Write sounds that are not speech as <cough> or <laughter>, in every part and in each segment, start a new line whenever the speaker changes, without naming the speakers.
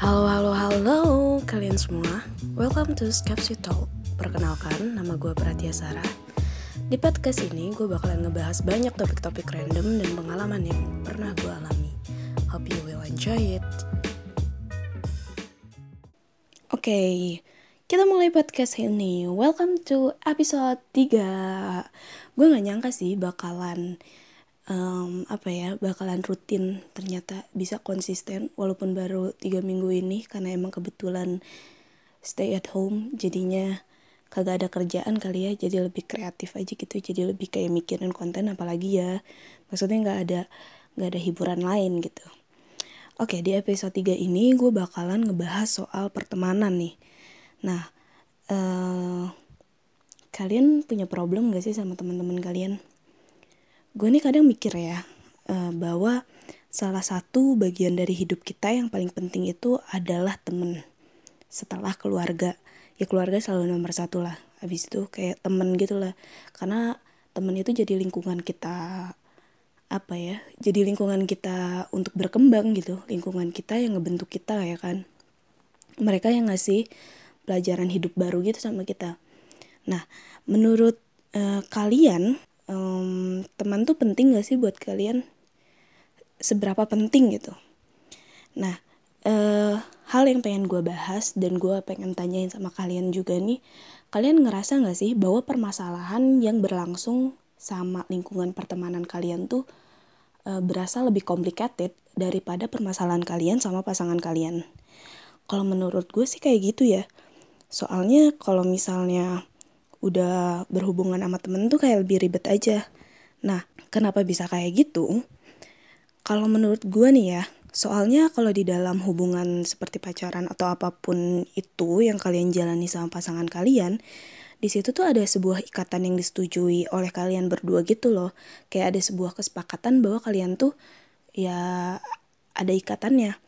Halo, halo, halo kalian semua. Welcome to Skepsi Talk. Perkenalkan, nama gue Pratia Sarah. Di podcast ini, gue bakalan ngebahas banyak topik-topik random dan pengalaman yang pernah gue alami. Hope you will enjoy it. Oke, okay, kita mulai podcast ini. Welcome to episode 3. Gue gak nyangka sih bakalan um, apa ya bakalan rutin ternyata bisa konsisten walaupun baru tiga minggu ini karena emang kebetulan stay at home jadinya kagak ada kerjaan kali ya jadi lebih kreatif aja gitu jadi lebih kayak mikirin konten apalagi ya maksudnya nggak ada nggak ada hiburan lain gitu. Oke di episode 3 ini gue bakalan ngebahas soal pertemanan nih. Nah uh, kalian punya problem gak sih sama teman-teman kalian gue nih kadang mikir ya uh, bahwa salah satu bagian dari hidup kita yang paling penting itu adalah temen setelah keluarga. Ya keluarga selalu nomor satu lah. Habis itu kayak temen gitu lah. Karena temen itu jadi lingkungan kita apa ya jadi lingkungan kita untuk berkembang gitu. Lingkungan kita yang ngebentuk kita ya kan. Mereka yang ngasih pelajaran hidup baru gitu sama kita. Nah menurut uh, kalian um, teman tuh penting gak sih buat kalian? Seberapa penting gitu. Nah uh, hal yang pengen gue bahas dan gue pengen tanyain sama kalian juga nih kalian ngerasa gak sih bahwa permasalahan yang berlangsung sama lingkungan pertemanan kalian tuh uh, berasa lebih complicated daripada permasalahan kalian sama pasangan kalian? Kalau menurut gue sih kayak gitu ya. Soalnya kalau misalnya udah berhubungan sama temen tuh kayak lebih ribet aja. Nah, kenapa bisa kayak gitu? Kalau menurut gue nih ya, soalnya kalau di dalam hubungan seperti pacaran atau apa pun itu yang kalian jalani sama pasangan kalian, di situ tuh ada sebuah ikatan yang disetujui oleh kalian berdua gitu loh. Kayak ada sebuah kesepakatan bahwa kalian tuh ya ada ikatannya.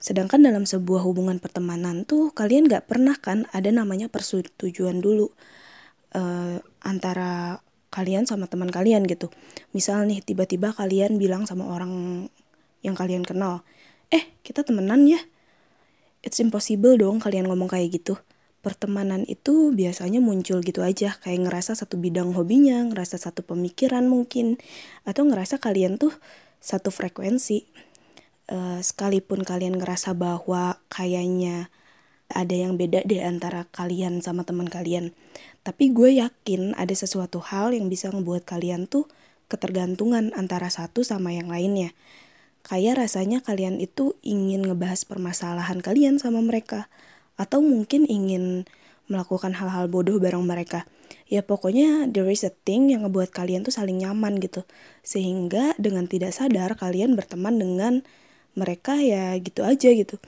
Sedangkan dalam sebuah hubungan pertemanan tuh kalian gak pernah kan ada namanya persetujuan dulu uh, antara kalian sama teman kalian gitu. Misal nih tiba-tiba kalian bilang sama orang yang kalian kenal, eh kita temenan ya. It's impossible dong kalian ngomong kayak gitu. Pertemanan itu biasanya muncul gitu aja, kayak ngerasa satu bidang hobinya, ngerasa satu pemikiran mungkin, atau ngerasa kalian tuh satu frekuensi. Uh, sekalipun kalian ngerasa bahwa kayaknya ada yang beda deh antara kalian sama teman kalian. Tapi gue yakin ada sesuatu hal yang bisa membuat kalian tuh ketergantungan antara satu sama yang lainnya. Kayak rasanya kalian itu ingin ngebahas permasalahan kalian sama mereka. Atau mungkin ingin melakukan hal-hal bodoh bareng mereka. Ya pokoknya there is a thing yang ngebuat kalian tuh saling nyaman gitu. Sehingga dengan tidak sadar kalian berteman dengan mereka ya gitu aja gitu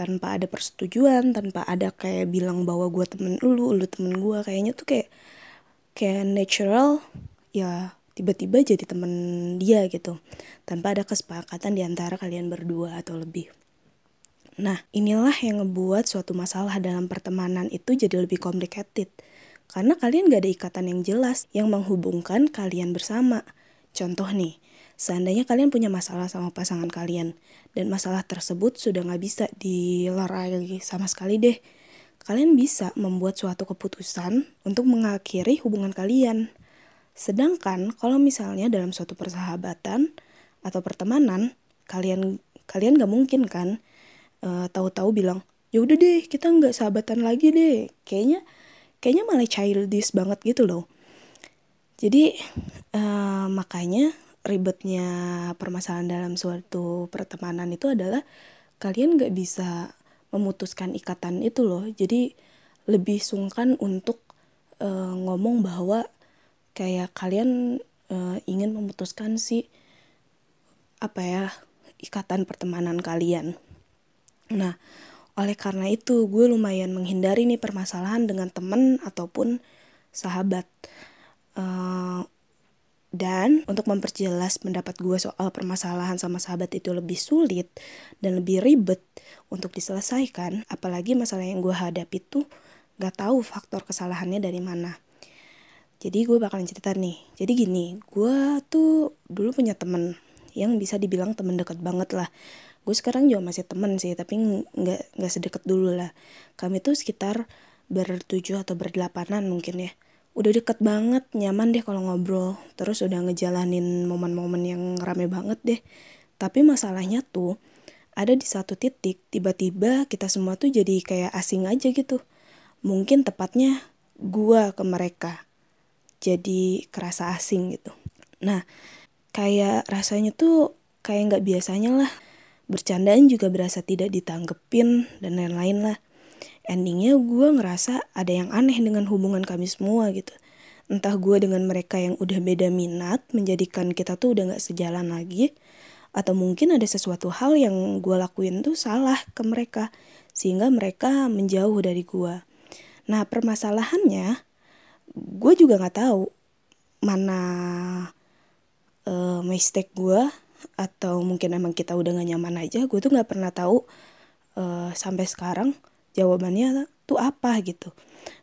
tanpa ada persetujuan tanpa ada kayak bilang bahwa gue temen lu lu temen gue kayaknya tuh kayak kayak natural ya tiba-tiba jadi temen dia gitu. Tanpa ada kesepakatan di antara kalian berdua atau lebih. Nah inilah yang ngebuat suatu masalah dalam pertemanan itu jadi lebih complicated. Karena kalian gak ada ikatan yang jelas yang menghubungkan kalian bersama. Contoh nih Seandainya kalian punya masalah sama pasangan kalian, dan masalah tersebut sudah nggak bisa dilerai sama sekali deh, kalian bisa membuat suatu keputusan untuk mengakhiri hubungan kalian. Sedangkan kalau misalnya dalam suatu persahabatan atau pertemanan, kalian kalian nggak mungkin kan uh, tahu-tahu bilang, ya udah deh kita nggak sahabatan lagi deh, kayaknya kayaknya malah childish banget gitu loh. Jadi uh, makanya ribetnya permasalahan dalam suatu pertemanan itu adalah kalian gak bisa memutuskan ikatan itu loh. Jadi lebih sungkan untuk uh, ngomong bahwa kayak kalian uh, ingin memutuskan si apa ya ikatan pertemanan kalian. Nah oleh karena itu gue lumayan menghindari nih permasalahan dengan temen ataupun sahabat. Uh, dan untuk memperjelas pendapat gue soal permasalahan sama sahabat itu lebih sulit dan lebih ribet untuk diselesaikan, apalagi masalah yang gue hadapi tuh gak tahu faktor kesalahannya dari mana. Jadi gue bakalan cerita nih. Jadi gini, gue tuh dulu punya temen yang bisa dibilang temen deket banget lah. gue sekarang juga masih temen sih tapi nggak nggak sedekat dulu lah kami tuh sekitar bertujuh atau berdelapanan mungkin ya udah deket banget nyaman deh kalau ngobrol. Terus udah ngejalanin momen-momen yang rame banget deh. Tapi masalahnya tuh ada di satu titik tiba-tiba kita semua tuh jadi kayak asing aja gitu. Mungkin tepatnya gua ke mereka. Jadi kerasa asing gitu. Nah kayak rasanya tuh kayak nggak biasanya lah. Bercandaan juga berasa tidak ditanggepin dan lain-lain lah endingnya gue ngerasa ada yang aneh dengan hubungan kami semua gitu. Entah gue dengan mereka yang udah beda minat menjadikan kita tuh udah gak sejalan lagi atau mungkin ada sesuatu hal yang gue lakuin tuh salah ke mereka sehingga mereka menjauh dari gue nah permasalahannya gue juga nggak tahu mana uh, mistake gue atau mungkin emang kita udah gak nyaman aja gue tuh nggak pernah tahu uh, sampai sekarang jawabannya tuh apa gitu.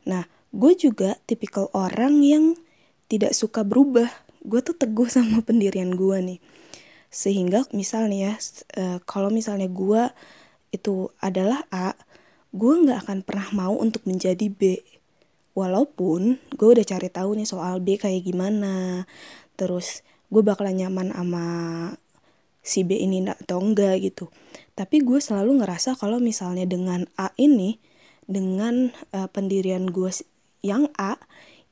Nah, gue juga tipikal orang yang tidak suka berubah. Gue tuh teguh <laughs> sama pendirian gue nih. Sehingga misalnya ya, uh, kalau misalnya gue itu adalah A, gue nggak akan pernah mau untuk menjadi B. Walaupun gue udah cari tahu nih soal B kayak gimana, terus gue bakalan nyaman sama si B ini atau enggak gitu. Tapi gue selalu ngerasa kalau misalnya dengan A ini, dengan uh, pendirian gue yang A,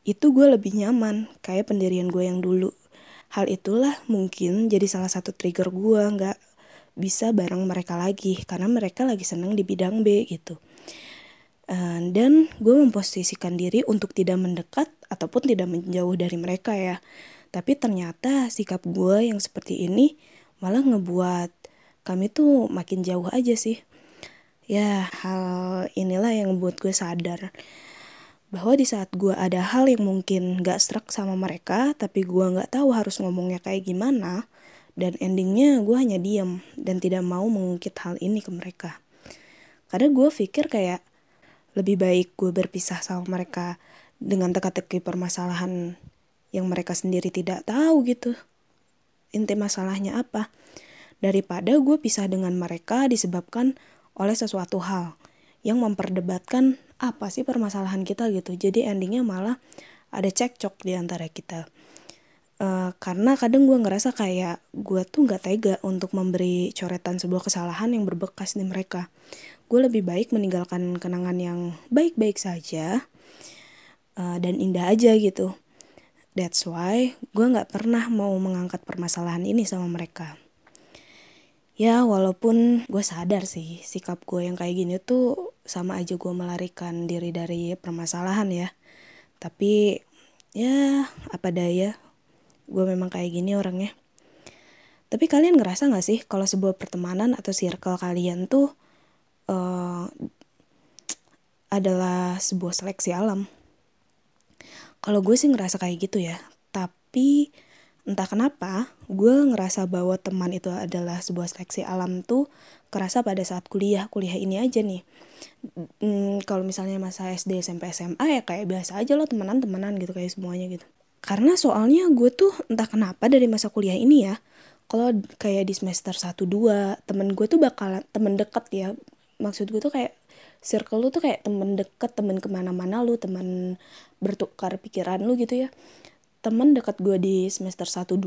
itu gue lebih nyaman kayak pendirian gue yang dulu. Hal itulah mungkin jadi salah satu trigger gue nggak bisa bareng mereka lagi karena mereka lagi seneng di bidang B gitu. Uh, dan gue memposisikan diri untuk tidak mendekat ataupun tidak menjauh dari mereka ya. Tapi ternyata sikap gue yang seperti ini malah ngebuat kami tuh makin jauh aja sih. Ya, hal inilah yang membuat gue sadar bahwa di saat gue ada hal yang mungkin gak serak sama mereka, tapi gue gak tahu harus ngomongnya kayak gimana, dan endingnya gue hanya diam dan tidak mau mengungkit hal ini ke mereka. Karena gue pikir kayak lebih baik gue berpisah sama mereka dengan teka-teki permasalahan yang mereka sendiri tidak tahu gitu inti masalahnya apa. Daripada gue pisah dengan mereka disebabkan oleh sesuatu hal yang memperdebatkan apa sih permasalahan kita gitu. Jadi endingnya malah ada cekcok di antara kita. Uh, karena kadang gue ngerasa kayak gue tuh nggak tega untuk memberi coretan sebuah kesalahan yang berbekas di mereka. Gue lebih baik meninggalkan kenangan yang baik-baik saja uh, dan indah aja gitu That's why gue gak pernah mau mengangkat permasalahan ini sama mereka. Ya walaupun gue sadar sih sikap gue yang kayak gini tuh sama aja gue melarikan diri dari permasalahan ya. Tapi ya apa daya gue memang kayak gini orangnya. Tapi kalian ngerasa gak sih kalau sebuah pertemanan atau circle kalian tuh uh, adalah sebuah seleksi alam? Kalau gue sih ngerasa kayak gitu ya. Tapi entah kenapa gue ngerasa bahwa teman itu adalah sebuah seleksi alam tuh kerasa pada saat kuliah. Kuliah ini aja nih. Hmm, kalau misalnya masa SD, SMP, SMA ya kayak biasa aja loh temenan-temenan gitu kayak semuanya gitu. Karena soalnya gue tuh entah kenapa dari masa kuliah ini ya. Kalau kayak di semester 1 2 temen gue tuh bakalan temen deket ya. Maksud gue tuh kayak circle lu tuh kayak temen deket temen ke mana-mana lu temen bertukar pikiran lu gitu ya. Temen deket gue di semester 1-2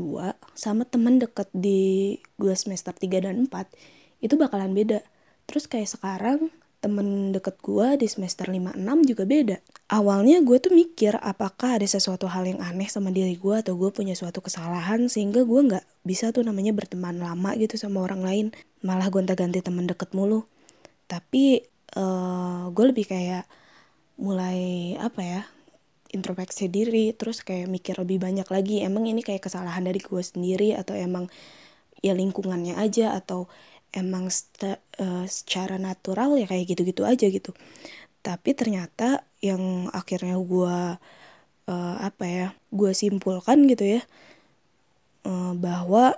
sama temen deket di gue semester 3 dan 4 itu bakalan beda. Terus kayak sekarang temen deket gue di semester 5-6 juga beda. Awalnya gue tuh mikir apakah ada sesuatu hal yang aneh sama diri gue atau gue punya suatu kesalahan sehingga gue nggak bisa tuh namanya berteman lama gitu sama orang lain. Malah gonta-ganti temen deket mulu. Tapi uh, eh, gue lebih kayak mulai apa ya introspeksi diri terus kayak mikir lebih banyak lagi emang ini kayak kesalahan dari gue sendiri atau emang ya lingkungannya aja atau emang uh, secara natural ya kayak gitu-gitu aja gitu. Tapi ternyata yang akhirnya gue uh, apa ya gue simpulkan gitu ya uh, bahwa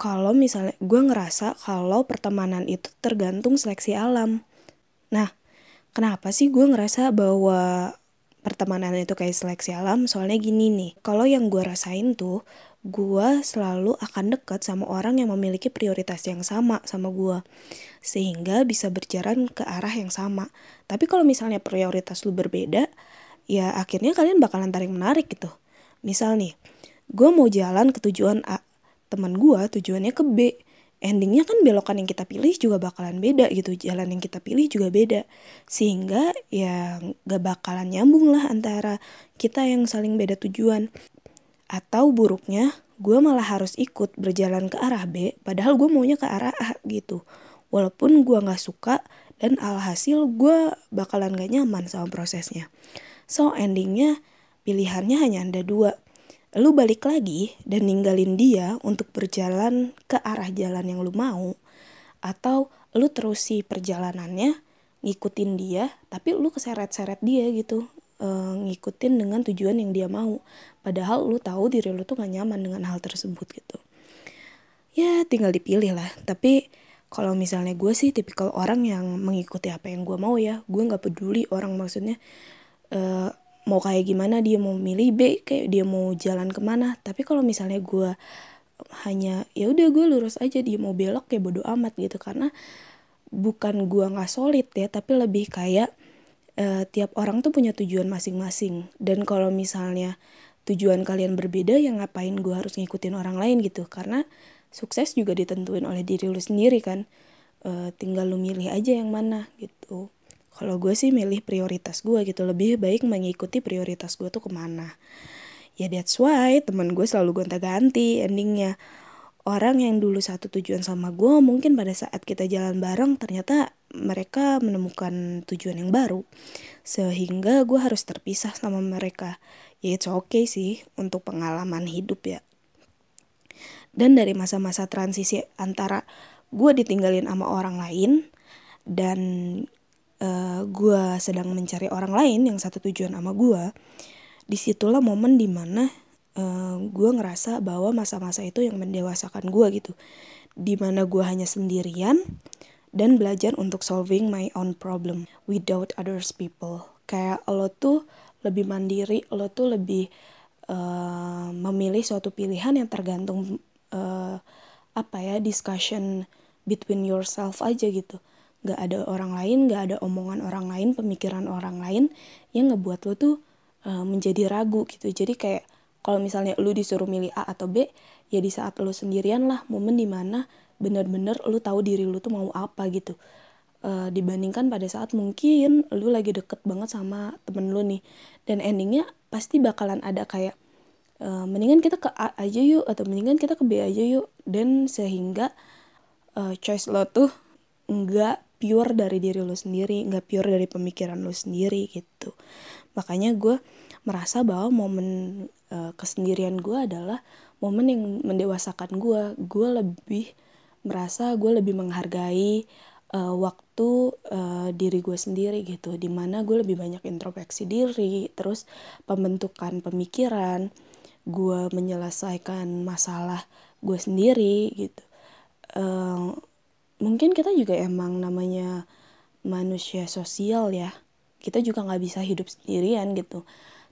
kalau misalnya gue ngerasa kalau pertemanan itu tergantung seleksi alam Nah, kenapa sih gue ngerasa bahwa pertemanan itu kayak seleksi alam? Soalnya gini nih, kalau yang gue rasain tuh gue selalu akan dekat sama orang yang memiliki prioritas yang sama sama gue. Sehingga bisa berjalan ke arah yang sama. Tapi kalau misalnya prioritas lu berbeda ya akhirnya kalian bakalan tarik menarik gitu. Misal nih gue mau jalan ke tujuan A teman gue tujuannya ke B endingnya kan belokan yang kita pilih juga bakalan beda gitu jalan yang kita pilih juga beda. Sehingga ya gak bakalan nyambung lah antara kita yang saling beda tujuan. Atau buruknya gue malah harus ikut berjalan ke arah B padahal gue maunya ke arah A gitu. Walaupun gue gak suka dan alhasil gue bakalan gak nyaman sama prosesnya. So endingnya pilihannya hanya ada dua lu balik lagi dan ninggalin dia untuk berjalan ke arah jalan yang lu mau atau lu terusi perjalanannya ngikutin dia tapi lu keseret-seret dia gitu e, ngikutin dengan tujuan yang dia mau. Padahal lu tahu diri lu tuh gak nyaman dengan hal tersebut gitu. Ya tinggal dipilih lah. Tapi kalau misalnya gue sih tipikal orang yang mengikuti apa yang gue mau ya. Gue nggak peduli orang maksudnya uh, mau kayak gimana dia mau milih B kayak dia mau jalan ke mana. Tapi kalau misalnya gue hanya ya udah gue lurus aja dia mau belok kayak bodoh amat gitu. Karena bukan gue nggak solid ya tapi lebih kayak uh, tiap orang tuh punya tujuan masing-masing. Dan kalau misalnya tujuan kalian berbeda ya ngapain gue harus ngikutin orang lain gitu. Karena sukses juga ditentuin oleh diri lu sendiri kan. Uh, tinggal lu milih aja yang mana gitu kalau gue sih milih prioritas gue gitu. Lebih baik mengikuti prioritas gue tuh ke mana. Ya that's why teman gue selalu gonta-ganti endingnya. Orang yang dulu satu tujuan sama gue mungkin pada saat kita jalan bareng ternyata mereka menemukan tujuan yang baru. Sehingga gue harus terpisah sama mereka. Ya it's okay sih untuk pengalaman hidup ya. Dan dari masa-masa transisi antara gue ditinggalin sama orang lain dan eh, gue sedang mencari orang lain yang satu tujuan sama gue di situlah momen di mana uh, eh, gue ngerasa bahwa masa-masa itu yang mendewasakan gue gitu. Di mana gue hanya sendirian dan belajar untuk solving my own problem without others people. Kayak lo tuh lebih mandiri lo tuh lebih uh, memilih suatu pilihan yang tergantung uh, apa ya discussion between yourself aja gitu gak ada orang lain gak ada omongan orang lain pemikiran orang lain yang ngebuat lo tuh uh, menjadi ragu gitu. Jadi kayak kalau misalnya lo disuruh milih A atau B ya di saat lo sendirian lah momen di mana bener-bener lo tahu diri lo tuh mau apa gitu. Uh, dibandingkan pada saat mungkin lo lagi deket banget sama temen lo nih dan endingnya pasti bakalan ada kayak uh, mendingan kita ke A aja yuk atau mendingan kita ke B aja yuk dan sehingga uh, choice lo tuh nggak pure dari diri lo sendiri nggak pure dari pemikiran lo sendiri gitu. Makanya gue merasa bahwa momen uh, kesendirian gue adalah momen yang mendewasakan gue gue lebih merasa gue lebih menghargai uh, waktu uh, diri gue sendiri gitu. Di mana gue lebih banyak introspeksi diri terus pembentukan pemikiran gue menyelesaikan masalah gue sendiri gitu. Uh, mungkin kita juga emang namanya manusia sosial ya. Kita juga nggak bisa hidup sendirian gitu.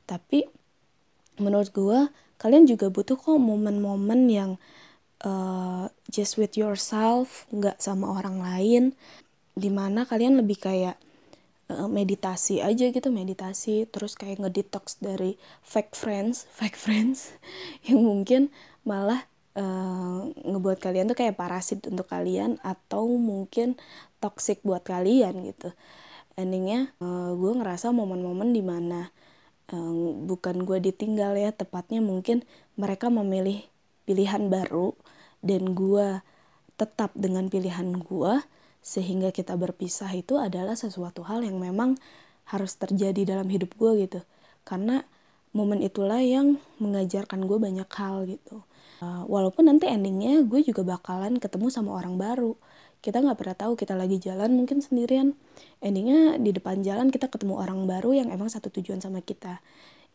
Tapi menurut gue kalian juga butuh kok momen-momen yang uh, just with yourself nggak sama orang lain. Di mana kalian lebih kayak uh, meditasi aja gitu meditasi. Terus kayak ngedetox dari fake friends fake friends <laughs> yang mungkin malah uh, ngebuat kalian tuh kayak parasit untuk kalian atau mungkin toxic buat kalian gitu. Endingnya uh, gue ngerasa momen-momen di mana uh, eh, bukan gue ditinggal ya tepatnya mungkin mereka memilih pilihan baru dan gue tetap dengan pilihan gue sehingga kita berpisah itu adalah sesuatu hal yang memang harus terjadi dalam hidup gue gitu. Karena momen itulah yang mengajarkan gue banyak hal gitu Uh, walaupun nanti endingnya gue juga bakalan ketemu sama orang baru. Kita nggak pernah tahu kita lagi jalan mungkin sendirian. Endingnya di depan jalan kita ketemu orang baru yang emang satu tujuan sama kita.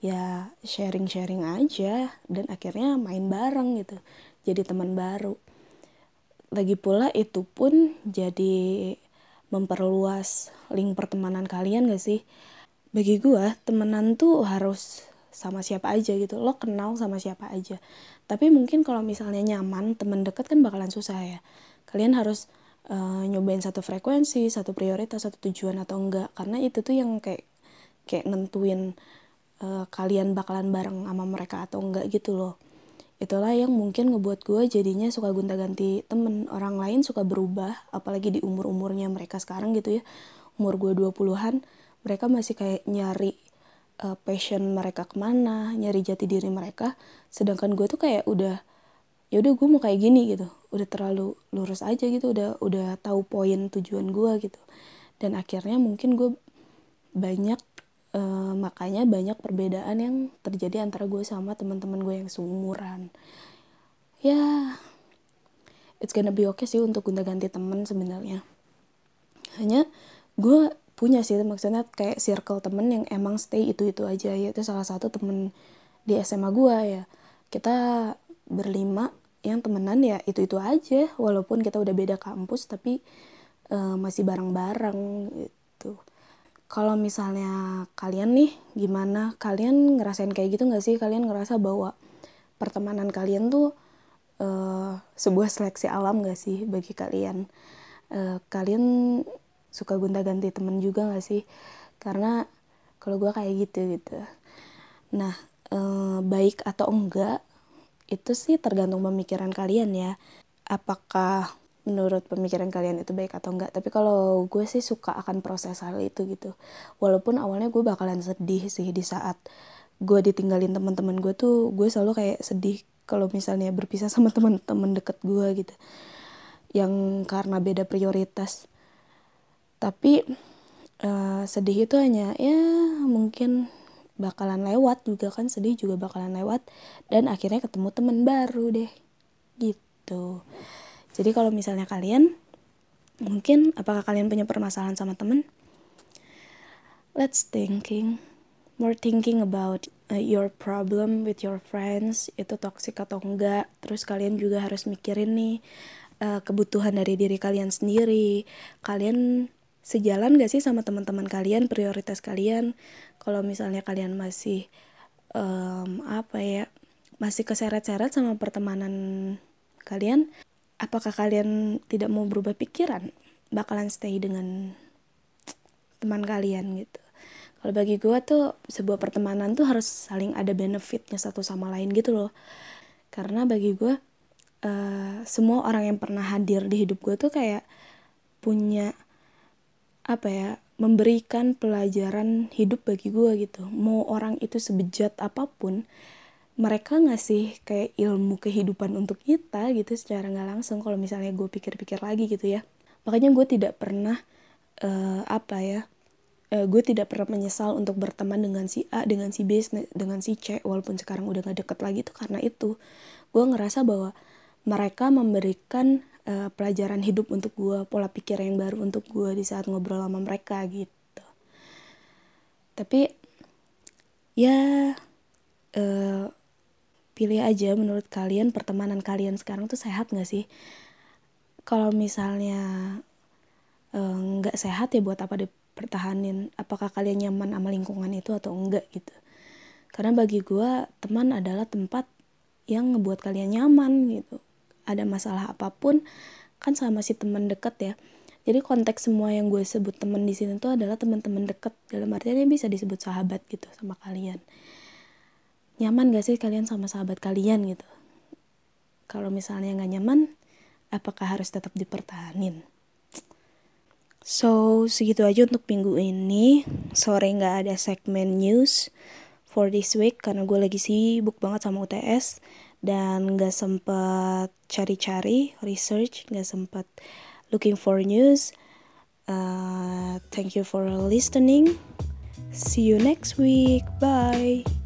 Ya sharing sharing aja dan akhirnya main bareng gitu jadi teman baru. Lagi pula itu pun jadi memperluas link pertemanan kalian gak sih? Bagi gue temenan tuh harus sama siapa aja gitu. Lo kenal sama siapa aja. Tapi mungkin kalau misalnya nyaman temen deket kan bakalan susah ya. Kalian harus uh, nyobain satu frekuensi satu prioritas satu tujuan atau enggak. Karena itu tuh yang kayak kayak nentuin uh, kalian bakalan bareng sama mereka atau enggak gitu loh. Itulah yang mungkin ngebuat gue jadinya suka gonta-ganti temen. Orang lain suka berubah apalagi di umur-umurnya mereka sekarang gitu ya. Umur gue 20-an mereka masih kayak nyari uh, passion mereka ke mana nyari jati diri mereka. Sedangkan gue tuh kayak udah ya udah gue mau kayak gini gitu. Udah terlalu lurus aja gitu udah udah tahu poin tujuan gue gitu. Dan akhirnya mungkin gue banyak uh, makanya banyak perbedaan yang terjadi antara gue sama teman-teman gue yang seumuran. Ya it's gonna be okay sih untuk gonta ganti temen sebenarnya. Hanya gue punya sih maksudnya kayak circle temen yang emang stay itu itu aja. Ya itu salah satu temen di SMA gue ya. Kita berlima yang temenan ya itu itu aja. Walaupun kita udah beda kampus tapi uh, masih bareng-bareng gitu. Kalau misalnya kalian nih gimana? Kalian ngerasain kayak gitu nggak sih? Kalian ngerasa bahwa pertemanan kalian tuh uh, sebuah seleksi alam gak sih bagi kalian? Uh, kalian suka gonta-ganti temen juga gak sih? Karena kalau gue kayak gitu gitu. Nah e, baik atau enggak itu sih tergantung pemikiran kalian ya. Apakah menurut pemikiran kalian itu baik atau enggak. Tapi kalau gue sih suka akan proses hal itu gitu. Walaupun awalnya gue bakalan sedih sih di saat gue ditinggalin teman-teman gue tuh gue selalu kayak sedih kalau misalnya berpisah sama <laughs> teman-teman deket gue gitu. Yang karena beda prioritas tapi uh, sedih itu hanya ya mungkin bakalan lewat juga kan sedih juga bakalan lewat dan akhirnya ketemu teman baru deh gitu. Jadi kalau misalnya kalian mungkin apakah kalian punya permasalahan sama temen? Let's thinking more thinking about uh, your problem with your friends itu toxic atau enggak? Terus kalian juga harus mikirin nih uh, kebutuhan dari diri kalian sendiri. Kalian sejalan gak sih sama teman-teman kalian prioritas kalian? Kalau misalnya kalian masih um, apa ya masih keseret-seret sama pertemanan kalian apakah kalian tidak mau berubah pikiran? Bakalan stay dengan teman kalian gitu. Kalau bagi gue tuh sebuah pertemanan tuh harus saling ada benefitnya satu sama lain gitu loh. Karena bagi gue uh, semua orang yang pernah hadir di hidup gue tuh kayak punya apa ya memberikan pelajaran hidup bagi gue gitu. Mau orang itu sebejat apa pun mereka ngasih kayak ilmu kehidupan untuk kita gitu secara nggak langsung kalau misalnya gue pikir-pikir lagi gitu ya. Makanya gue tidak pernah uh, apa ya uh, gue tidak pernah menyesal untuk berteman dengan si A dengan si B dengan si C walaupun sekarang udah gak deket lagi tuh karena itu. Gue ngerasa bahwa mereka memberikan uh, pelajaran hidup untuk gue pola pikir yang baru untuk gue di saat ngobrol sama mereka gitu. Tapi ya uh, pilih aja menurut kalian pertemanan kalian sekarang tuh sehat gak sih? Kalau misalnya eh, nggak uh, sehat ya buat apa dipertahanin? Apakah kalian nyaman sama lingkungan itu atau enggak gitu? Karena bagi gue teman adalah tempat yang ngebuat kalian nyaman gitu ada masalah apa pun kan sama si teman deket ya. Jadi konteks semua yang gue sebut teman di sini tuh adalah teman-teman deket. Dalam artian dia bisa disebut sahabat gitu sama kalian. Nyaman gak sih kalian sama sahabat kalian gitu? Kalau misalnya nggak nyaman apakah harus tetap dipertahanin? So segitu aja untuk minggu ini. Sore nggak ada segmen news for this week karena gue lagi sibuk banget sama UTS dan nggak sempat cari-cari research nggak sempat looking for news. Uh, thank you for listening. See you next week. Bye